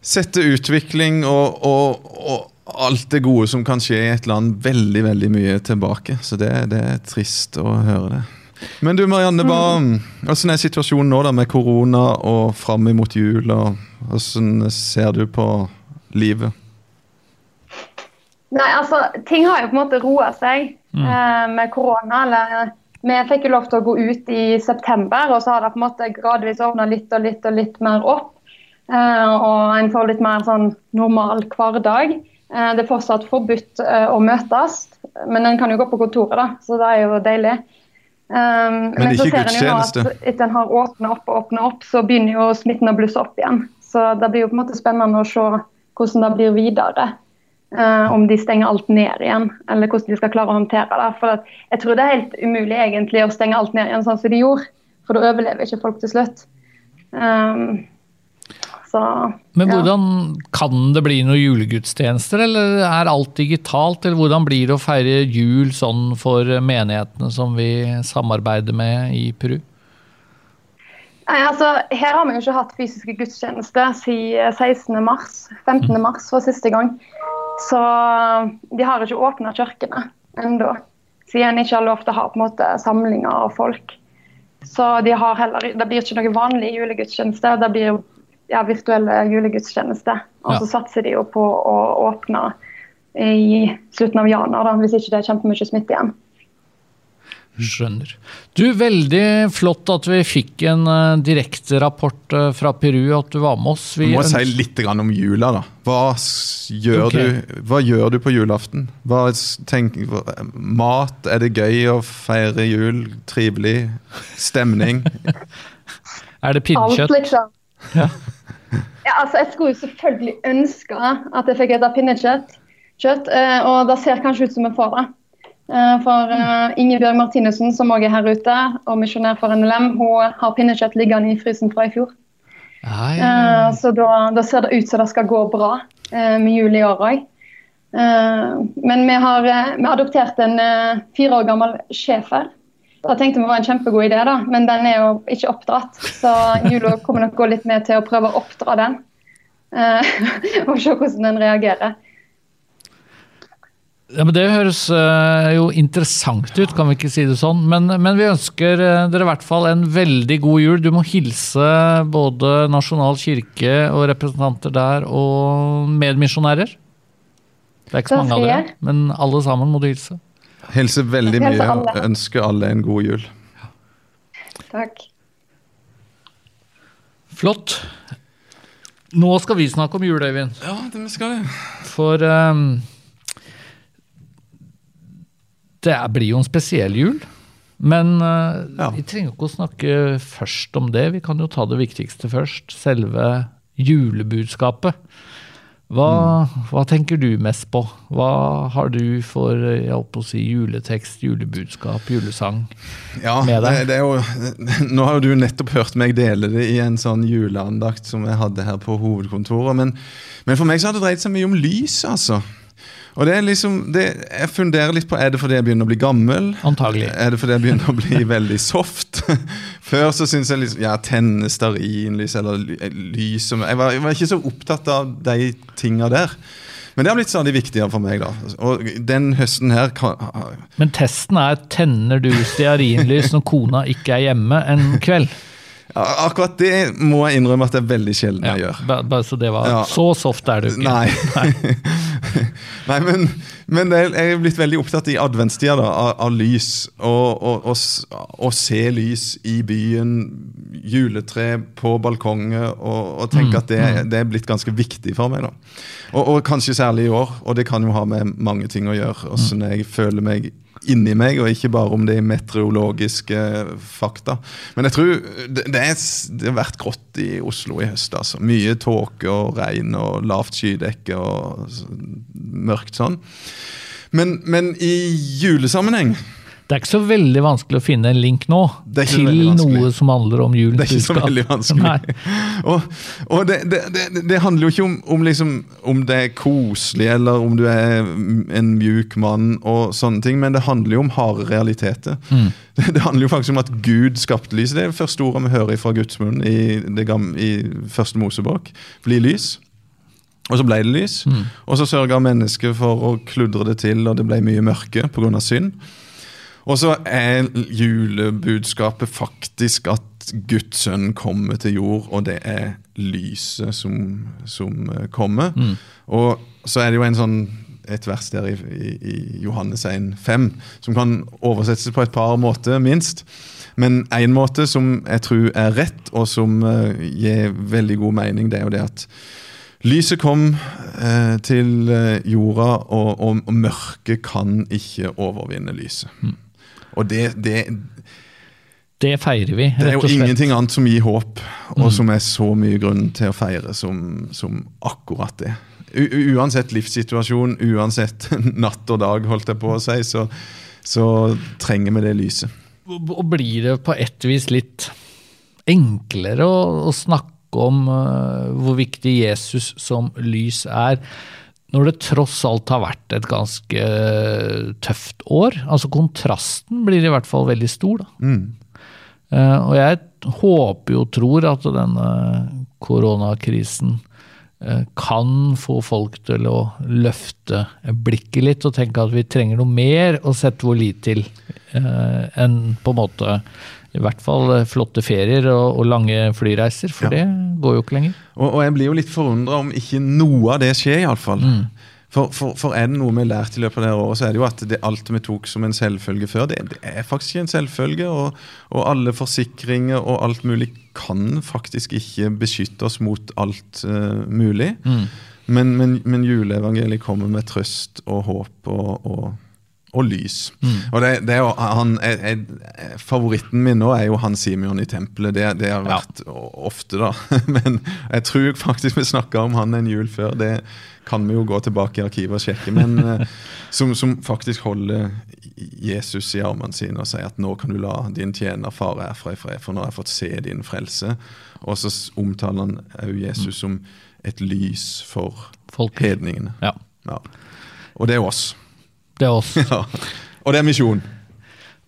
setter utvikling og, og, og alt det gode som kan skje i et land, veldig veldig mye tilbake. Så det, det er trist å høre det. Men du Marianne, hva, hvordan er situasjonen nå da med korona og fram imot jul? og Hvordan ser du på livet? Nei, altså, Ting har jo på en måte roa seg eh, med korona. eller Vi fikk jo lov til å gå ut i september, og så har det på en måte gradvis ordna litt og litt og litt mer opp. Eh, og en får litt mer sånn normal hverdag. Eh, det er fortsatt forbudt eh, å møtes, men en kan jo gå på kontoret, da, så det er jo deilig. Um, men, så ikke ser en jo at etter en har åpna opp og åpna opp, så begynner jo smitten å blusse opp igjen. Så det blir jo på en måte spennende å se hvordan det blir videre. Uh, om de stenger alt ned igjen, eller hvordan de skal klare å håndtere det. For at jeg tror det er helt umulig egentlig å stenge alt ned igjen sånn som de gjorde, for da overlever ikke folk til slutt. Um, Så, Men ja. hvordan kan det bli noen julegudstjenester, eller er alt digitalt? Eller hvordan blir det å feire jul sånn for menighetene som vi samarbeider med i Peru? Nei, altså, her har vi jo ikke hatt fysiske gudstjenester siden 16. mars. 15. mars var siste gang. Så de har ikke åpna kirkene ennå. Siden en ikke har lov til å ha på en måte samlinger av folk. Så de har heller, det blir ikke noe vanlig julegudstjeneste, Det blir ja, virtuelle julegudstjenester. Og så Ja. satser de jo på å åpne i slutten av januar, da, hvis ikke det er kjempemye smitte igjen. Skjønner. Du, Veldig flott at vi fikk en uh, direkte rapport eh, fra Peru, at du var med oss. Vi må si litt om jula, da. Hva, gjør okay. du, hva gjør du på julaften? Hva, tenk, hva, mat? Er det gøy å feire jul? Trivelig? Stemning? Er det Alt, pinnekjøtt? liksom. Ja. Ja, altså, jeg skulle jo selvfølgelig ønske at jeg fikk spise pinnekjøtt, kjøtt, eh, og det ser kanskje ut som en får det. Eh, For eh, Ingebjørg Martinussen, som også er her ute, og misjonær for NLM, hun har pinnekjøtt liggende i frysen fra i fjor. Nei, Eh, Så da, da ser det ut som det skal gå bra med jul i år òg. Men vi har, vi adoptert en fire år gammel schæfer. Da tenkte vi var en kjempegod idé, da, men den er jo ikke oppdratt. Så jula kommer nok gå litt med til å prøve å oppdra den. og se hvordan den reagerer. Ja, men Det høres eh, jo interessant ut, kan vi ikke si det sånn. Men, men vi ønsker eh, dere i hvert fall en veldig god jul. Du må hilse både Nasjonal kirke og representanter der, og medmisjonærer. Det er ikke så mange av dere, men alle sammen må du hilse. Hilser veldig mye alle. ønsker alle en god jul. Takk. Flott. Nå skal vi snakke om jul, Øyvind. Ja, det skal vi. For ehm, det blir jo en spesiell jul. Men eh, Ja. vi trenger ikke å snakke først om det. Vi kan jo ta det viktigste først. Selve julebudskapet. Hva, hva tenker du mest på? Hva har du for jeg håper å si, juletekst, julebudskap, julesang? Ja, med det, deg. det er jo, nå har jo du nettopp hørt meg dele det i en sånn juleandakt som jeg hadde her på hovedkontoret. Men, men for meg så har det dreid seg mye om lys, altså. Og det er liksom, det, Jeg funderer litt på er det fordi jeg begynner å bli gammel. Antagelig. Er det fordi jeg begynner å bli veldig soft? Før så syns jeg liksom, ja, tenne stearinlys eller lys som- jeg var, jeg var ikke så opptatt av de tinga der. Men det har blitt stadig viktigere for meg. da. Og den høsten her kan, Men testen er tenner du stearinlys når kona ikke er hjemme en kveld? Akkurat det må jeg innrømme at det er veldig sjelden jeg gjør. Bare, Bare så det var Ja. Så soft er du ikke. Nei. Nei, men, men jeg er blitt veldig opptatt i adventstida da, av, av lys. Å se lys i byen, juletre på balkonger, og, og tenke at det, det er blitt ganske viktig for meg. da. Og, og kanskje særlig i år, og det kan jo ha med mange ting å gjøre. Åssen jeg føler meg inni meg, og ikke bare om de meteorologiske fakta. Men jeg tror det, det, er, det har vært grått i Oslo i høst. altså. Mye tåke og regn og lavt skydekke og mørkt sånn. Men, men i julesammenheng Det er ikke så veldig vanskelig å finne en link nå til noe som handler om julens Det er ikke så veldig vanskelig. Og og det, det, det, det handler jo ikke om, om, liksom, om det er koselig, eller om du er en mjuk mann, og sånne ting, men det handler jo om harde realiteter. Mm. Det, handler jo faktisk om at Gud skapte lyset. Det er det første ordet vi hører fra Guds munn i, det gamle, i første Mosebok. Bli lys. Og så ble det lys. Mm. Og så sørga mennesket for å kludre det til, og det ble mye mørke pga. synd. Og så er julebudskapet faktisk at Guds sønn kommer til jord, og det er lyset som, som eh, kommer. Mm. Og så er det jo en sånn, et vers der i, i, i Johannes 1, 5, som kan oversettes på et par måter, minst. Men én måte som jeg tror er rett, og som uh, gir veldig god mening, det er jo det at Lyset kom uh, til jorda, og, og, og mørket kan ikke overvinne lyset. Og det, det, Det feirer vi, det er jo ingenting annet som gir håp, og som er så mye grunn til å feire som, som akkurat det. U uansett livssituasjon, uansett natt og dag, holdt jeg på å si, så, så trenger vi det lyset. Og blir det på et vis litt enklere å, å snakke om uh, hvor viktig Jesus som lys er. Når det tross alt har vært et ganske eh, tøft år. Altså kontrasten blir i hvert fall veldig stor. Da. Eh, og jeg håper og tror at denne koronakrisen uh, kan få folk til å løfte blikket litt og tenke at vi trenger noe mer å sette vår lit til uh, enn på en måte i hvert fall eh, flotte ferier og, og lange flyreiser, for Ja. det går jo ikke lenger. Og, og jeg blir jo litt forundra om ikke noe av det skjer, iallfall. Mm. For, for, for er det noe vi har lært i løpet av det her året, så er det jo at det alt vi tok som en selvfølge før, det, det er faktisk ikke en selvfølge. Og, og alle forsikringer og alt mulig kan faktisk ikke beskytte oss mot alt uh, mulig. Mm. Men, men, men juleevangeliet kommer med trøst og håp og, og, og lys. Og det, det jo han, jeg, jeg, Favoritten min nå er jo han Simeon i tempelet. Det, det har vært ja. ofte, da. Men jeg tror faktisk vi snakka om han en jul før. Det kan vi jo gå tilbake i arkivet og sjekke. Men eh, som, som faktisk holder Jesus i armene sine og sier at nå kan du la din tjener fare herfra i fred, for nå har jeg fått se din frelse. Og så omtaler han òg Jesus som et lys for Folk. hedningene. Ja, Ja. Og det er oss. Det er oss. Ja. Og det er misjon.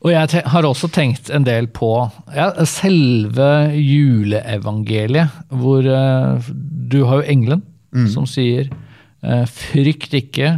Og jeg har også tenkt en del på ja, selve juleevangeliet, hvor eh, du har jo engelen som sier eh, frykt ikke,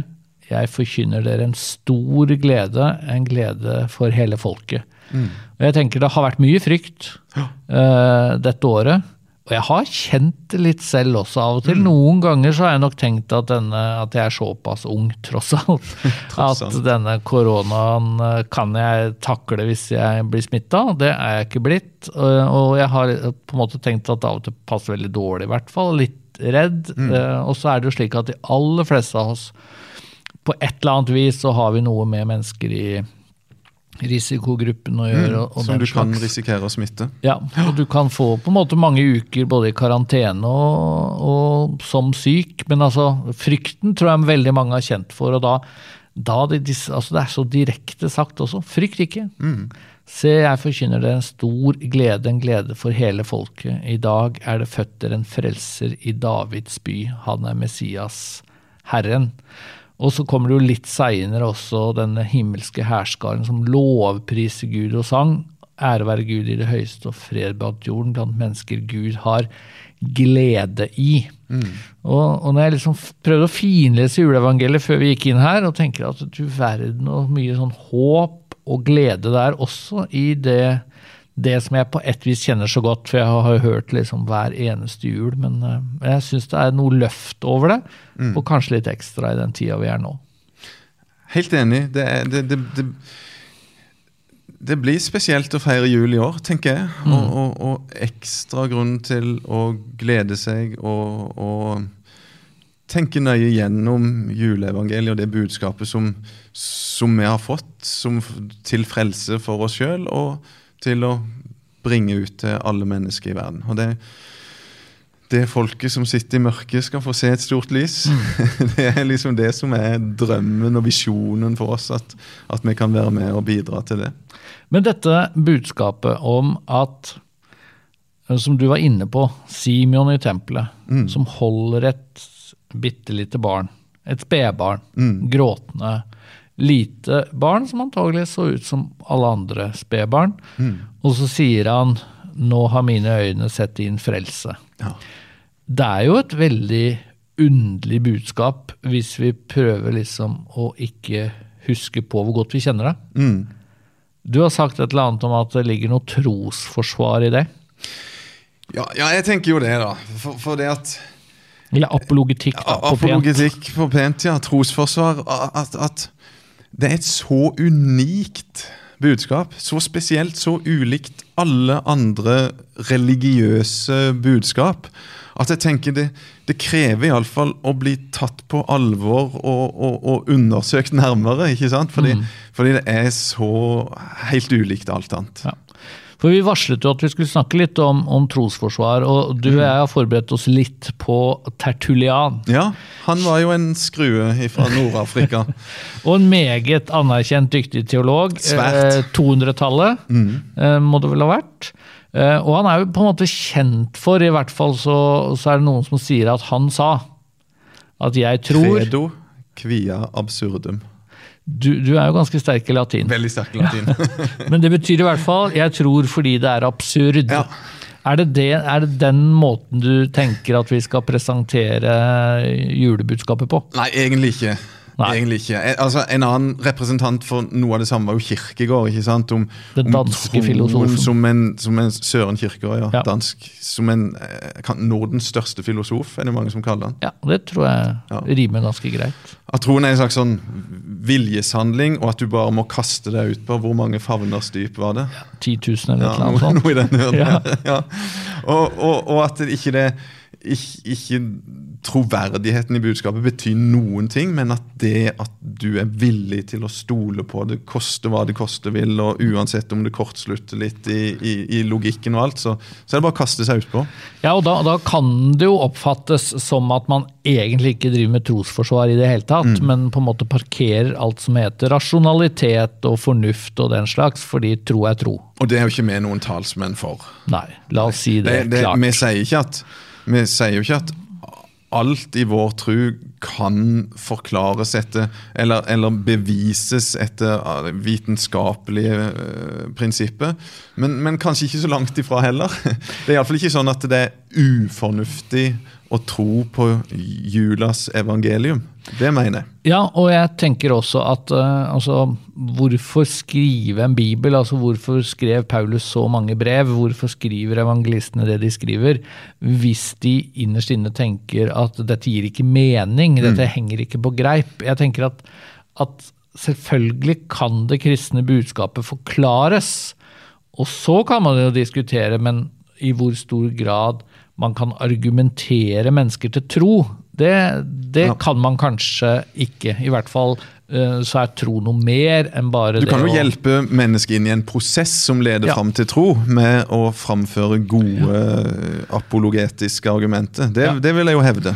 jeg forkynner dere en stor glede, en glede for hele folket. Og jeg tenker det har vært mye frykt uh, dette året. Og jeg har kjent det litt selv også av og til. Noen ganger så har jeg nok tenkt at, denne, at jeg er såpass ung, tross alt. Tross at denne koronaen eh, kan jeg takle hvis jeg blir smitta. Det er jeg ikke blitt. Og og jeg har på en måte tenkt at det av og til passer veldig dårlig, i hvert fall. Litt redd. Eh, Og så er det jo slik at de aller fleste av oss på et eller annet vis så har vi noe med mennesker i risikogruppen å gjøre. og, og Som du kan slags. risikere å smitte. Ja, og du kan få på en måte mange uker både i karantene og, og som syk, men altså frykten tror jeg veldig mange har kjent for, og da, da det, altså det er så direkte sagt også, frykt ikke. Se, jeg forkynner dere en stor glede, en glede for hele folket. I dag er det født dere en frelser i Davids by, han er Messias, Herren. Og så kommer det jo litt seinere også denne himmelske hærskaren som lovpriser Gud og sang. Ære være Gud i det høyeste og fred blant jorden blant mennesker Gud har glede i. Og, og når jeg liksom prøvde å finlese juleevangeliet før vi gikk inn her, og tenker at du verden og mye sånn håp og glede der også i det, det som jeg på et vis kjenner så godt, for jeg har hørt liksom hver eneste jul, men eh, jeg syns det er noe løft over det, og kanskje litt ekstra i den tida vi er nå. Helt enig. Det, er, det, det, det, blir spesielt å feire jul i år, tenker jeg. Og, og, og ekstra grunn til å glede seg og, og tenke nøye gjennom juleevangeliet og det budskapet som, som vi har fått som, til frelse for oss sjøl, og til å bringe ut til alle mennesker i verden. Og det, det folket som sitter i mørket, skal få se et stort lys. det er liksom det som er drømmen og visjonen for oss, at, at vi kan være med og bidra til det. Men dette budskapet om at, eh, som du var inne på, Simeon i tempelet, som holder et bitte lite barn, et spedbarn, gråtende, lite barn som antagelig så ut som alle andre spedbarn, og så sier han, nå har mine øyne sett din frelse. Ja. Det er jo et veldig underlig budskap hvis vi prøver liksom å ikke huske på hvor godt vi kjenner det. Mm. Du har sagt et eller annet om at det ligger noe trosforsvar i det. Ja, ja, jeg tenker jo det, da. For, for det at Eller apologetikk, da, på pent. Apologetikk på pent, ja. Trosforsvar. At, at det er et så unikt budskap. Så spesielt, så ulikt alle andre religiøse budskap. At jeg tenker det, det krever iallfall å bli tatt på alvor og, og, og undersøkt nærmere. ikke sant? Fordi, fordi det er så helt ulikt alt annet. Ja. For Vi varslet jo at vi skulle snakke litt om, om trosforsvar, og du og jeg har forberedt oss litt på Tertulian. Ja, han var jo en skrue fra Nord-Afrika. Og en meget anerkjent dyktig teolog. Svært. Eh, 200-tallet eh, må det vel ha vært. Eh, og han er jo på en måte kjent for, i hvert fall så, så er det noen som sier at han sa at jeg tror Credo quia absurdum. Du, du er jo ganske sterk i latin. Veldig sterk i latin. Men det betyr i hvert fall 'jeg tror fordi det er absurd'. Ja. Er, det det, er det den måten du tenker at vi skal presentere julebudskapet på? Nei, egentlig ikke. Nei. Egentlig ikke. Eh, Altså, en annen representant for noe av det samme var jo Kirkegård. ikke sant? Om, Den danske om, filosofen. Som en, som en Søren Kirkegård, ja. Ja. Dansk. Som en eh, kan, Nordens største filosof, er det mange som kaller han. Ja, det tror jeg Ja. rimer ganske greit. At troen er en slags sånn viljeshandling, og at du bare må kaste deg ut på hvor mange favners dyp var det? 10 000 eller Ja, eller noe, sånt. noe i den. Ja. Ja. Ja. Og, og, og at det ikke det ikke, ikke troverdigheten i budskapet betyr noen ting, men at det at du er villig til å stole på det, koste hva det koste vil, og uansett om det kortslutter litt i, i, i logikken og alt, så, så er det bare å kaste seg utpå. Ja, og da, da kan det jo oppfattes som at man egentlig ikke driver med trosforsvar i det hele tatt, Mm. men på en måte parkerer alt som heter rasjonalitet og fornuft og den slags, fordi tro er tro. Og det er jo ikke vi noen talsmenn for. Nei, la oss si det, Det, det, klart. vi, sier ikke at, vi sier jo ikke at alt i vår tro kan forklares etter, eller, eller bevises etter vitenskapelige uh, prinsipper. Men, men kanskje ikke så langt ifra heller. Det er iallfall ikke sånn at det er ufornuftig å tro på julas evangelium. Det mener jeg. Ja, og jeg tenker også at uh, altså, hvorfor skrive en bibel? Altså hvorfor skrev Paulus så mange brev? Hvorfor skriver evangelistene det de skriver? Hvis de innerst inne tenker at dette gir ikke mening, dette henger ikke på greip. Jeg tenker at, at selvfølgelig kan det kristne budskapet forklares. Og så kan man jo diskutere, men i hvor stor grad man kan argumentere mennesker til tro, det, det Ja. kan man kanskje ikke. I hvert fall eh, så er tro noe mer enn bare det Du det kan jo å hjelpe mennesket inn i en prosess som leder Ja. fram til tro, med å framføre gode apologetiske argumenter. Det, det vil jeg jo hevde.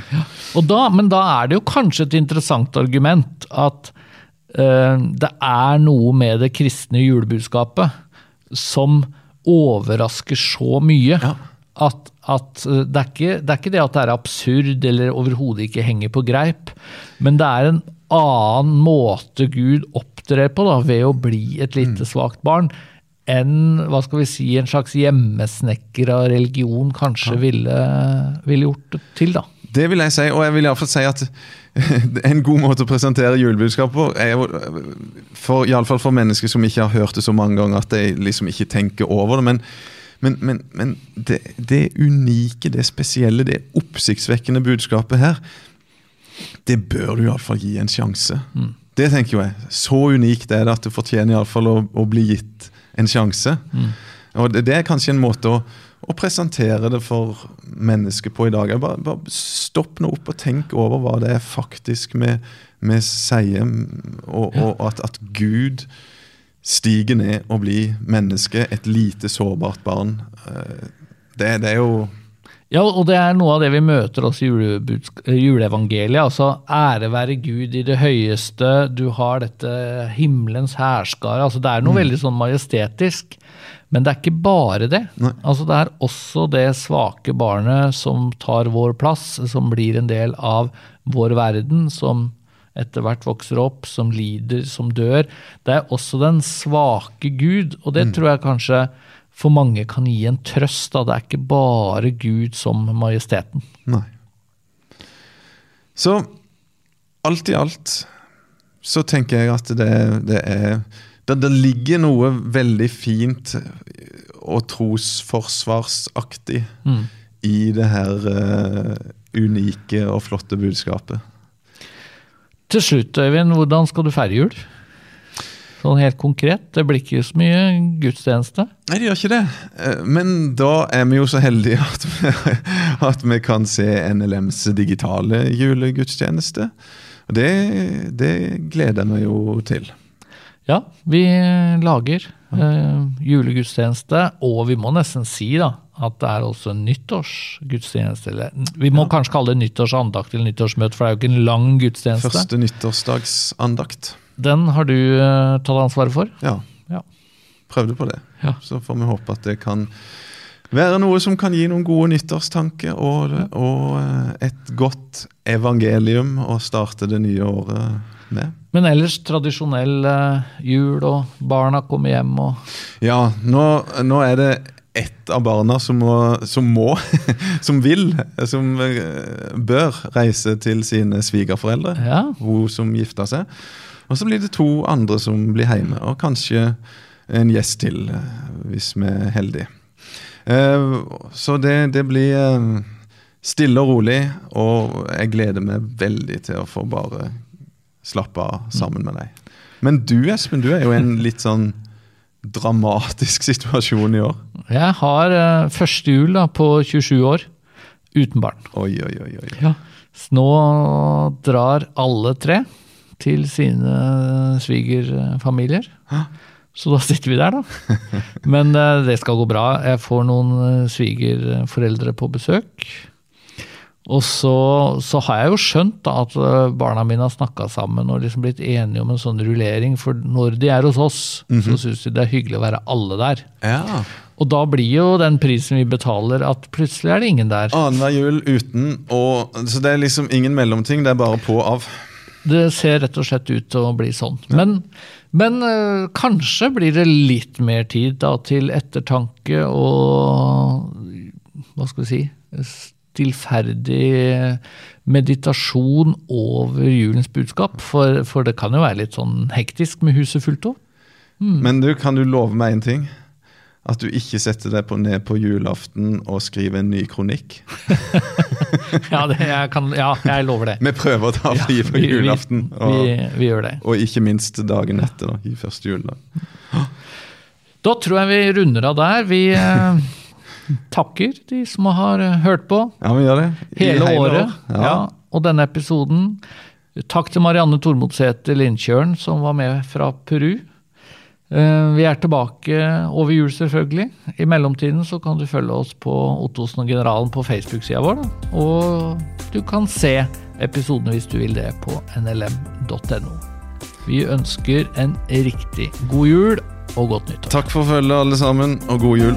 Og da, men da er det jo kanskje et interessant argument at uh, det er noe med det kristne julebudskapet som overrasker så mye. Ja. At, at eh, det, er ikke, det er ikke det at det er absurd eller overhodet ikke henger på greip, men det er en annen måte Gud opptrer på da, ved å bli et lite svakt barn, enn hva skal vi si, en slags hjemmesnekker av religion kanskje ville, ville gjort det til. da. Det vil jeg si, og jeg vil iallfall si at en god måte å presentere julebudskapet på, er jo for, i alle fall for mennesker som ikke har hørt det så mange ganger at de liksom ikke tenker over det. Men, men, men, men det, det unike, det spesielle, det oppsiktsvekkende budskapet her, det bør du iallfall gi en sjanse. Det tenker jo jeg. Så unikt er det at det fortjener iallfall å, å bli gitt en sjanse. Og det, det er kanskje en måte å, å presentere det for mennesket på i dag. Bare, bare Stopp nå opp og tenk over hva det er faktisk vi, vi sier, og, og at, at Gud stiger ned og bli menneske, et lite sårbart barn. Eh, Det, det er jo Ja, og det er noe av det vi møter også i eh, juleevangeliet. Altså ære være Gud i det høyeste, du har dette himmelens hærskare. Altså, det er noe veldig sånn majestetisk. Men det er ikke bare det. Nei. Altså, det er også det svake barnet som tar vår plass, som blir en del av vår verden, som etter hvert vokser opp, som lider, som dør. Det er også den svake Gud, og det tror jeg kanskje for mange kan gi en trøst. Da. Det er ikke bare Gud som majesteten. Nei. Så alt i alt så tenker jeg at det, det er det, det ligger noe veldig fint og trosforsvarsaktig Mm. i det her uh, unike og flotte budskapet. Til slutt, Øyvind, hvordan skal du feire jul? Sånn helt konkret. Det blir ikke så mye gudstjeneste. Nei, det gjør ikke det. Eh, Men da er vi jo så heldige at vi, at vi kan se NLMs digitale julegudstjeneste. Og det, det gleder meg jo til. Ja, vi lager eh, julegudstjeneste, og vi må nesten si da, at det er også en nyttårsgudstjeneste. Vi må kanskje kalle det nyttårsandakt eller nyttårsmøte, for det er jo ikke en lang gudstjeneste. Første nyttårsdagsandakt. Den har du eh, tatt ansvaret for. Ja, Ja. prøvde på det. Ja. Så får vi håpe at det kan være noe som kan gi noen gode nyttårstanker og, og eh, et godt evangelium å starte det nye året med. Men ellers tradisjonell eh, jul, og barna kommer hjem og Ja, nå, nå er det ett av barna som må, som, må, som vil, som eh, bør reise til sine svigerforeldre. Ja. Hun som gifta seg. Og så blir det to andre som blir hjemme, og kanskje en gjest til, eh, hvis vi er heldige. Så det, det blir stille og rolig, og jeg gleder meg veldig til å få bare slappe av sammen med deg. Men du Espen, du er jo i en litt sånn dramatisk situasjon i år. Jeg har uh, første jul da, på 27 år uten barn. Oi, oi, oi. oi. Ja. Så nå drar alle tre til sine svigerfamilier. Hæ? Så da sitter vi der, da. Men uh, det skal gå bra. Jeg får noen eh, svigerforeldre på besøk. Og så, så har jeg jo skjønt da at eh, barna mine har snakka sammen og liksom blitt enige om en sånn rullering. For når de er hos oss, så syns de det er hyggelig å være alle der. Ja. Og da blir jo den prisen vi betaler, at plutselig er det ingen der. Annenhver jul uten og Så det er liksom ingen mellomting, det er bare på og av. Det ser rett og slett ut til å bli sånn. Men, men øh, kanskje blir det litt mer tid da, til ettertanke og Hva skal vi si Stillferdig meditasjon over julens budskap. For, for det kan jo være litt sånn hektisk med huset fullt òg. Men du, kan du love meg en ting? At du ikke setter deg på ned på julaften og skriver en ny kronikk? Ja, det, jeg kan- ja, jeg lover det. Vi prøver å ta fri på vi, vi, julaften. Og, vi, vi gjør det. og ikke minst dagen etter, da, i første juledag. Da tror jeg vi runder av der. Vi eh, takker de som har eh, hørt på Ja, vi gjør det. I hele, året. år. Ja. Ja. og denne episoden. Takk til Marianne Tormodsæter Lindtjørn, som var med fra Peru. Eh, Vi er tilbake over jul, selvfølgelig. I mellomtiden så kan du følge oss på Ottosen og Generalen på Facebook-sida vår. Da. Og du kan se episodene hvis du vil det på nlm.no. Vi ønsker en riktig god jul og godt nyttår. Takk for følget, alle sammen, og god jul.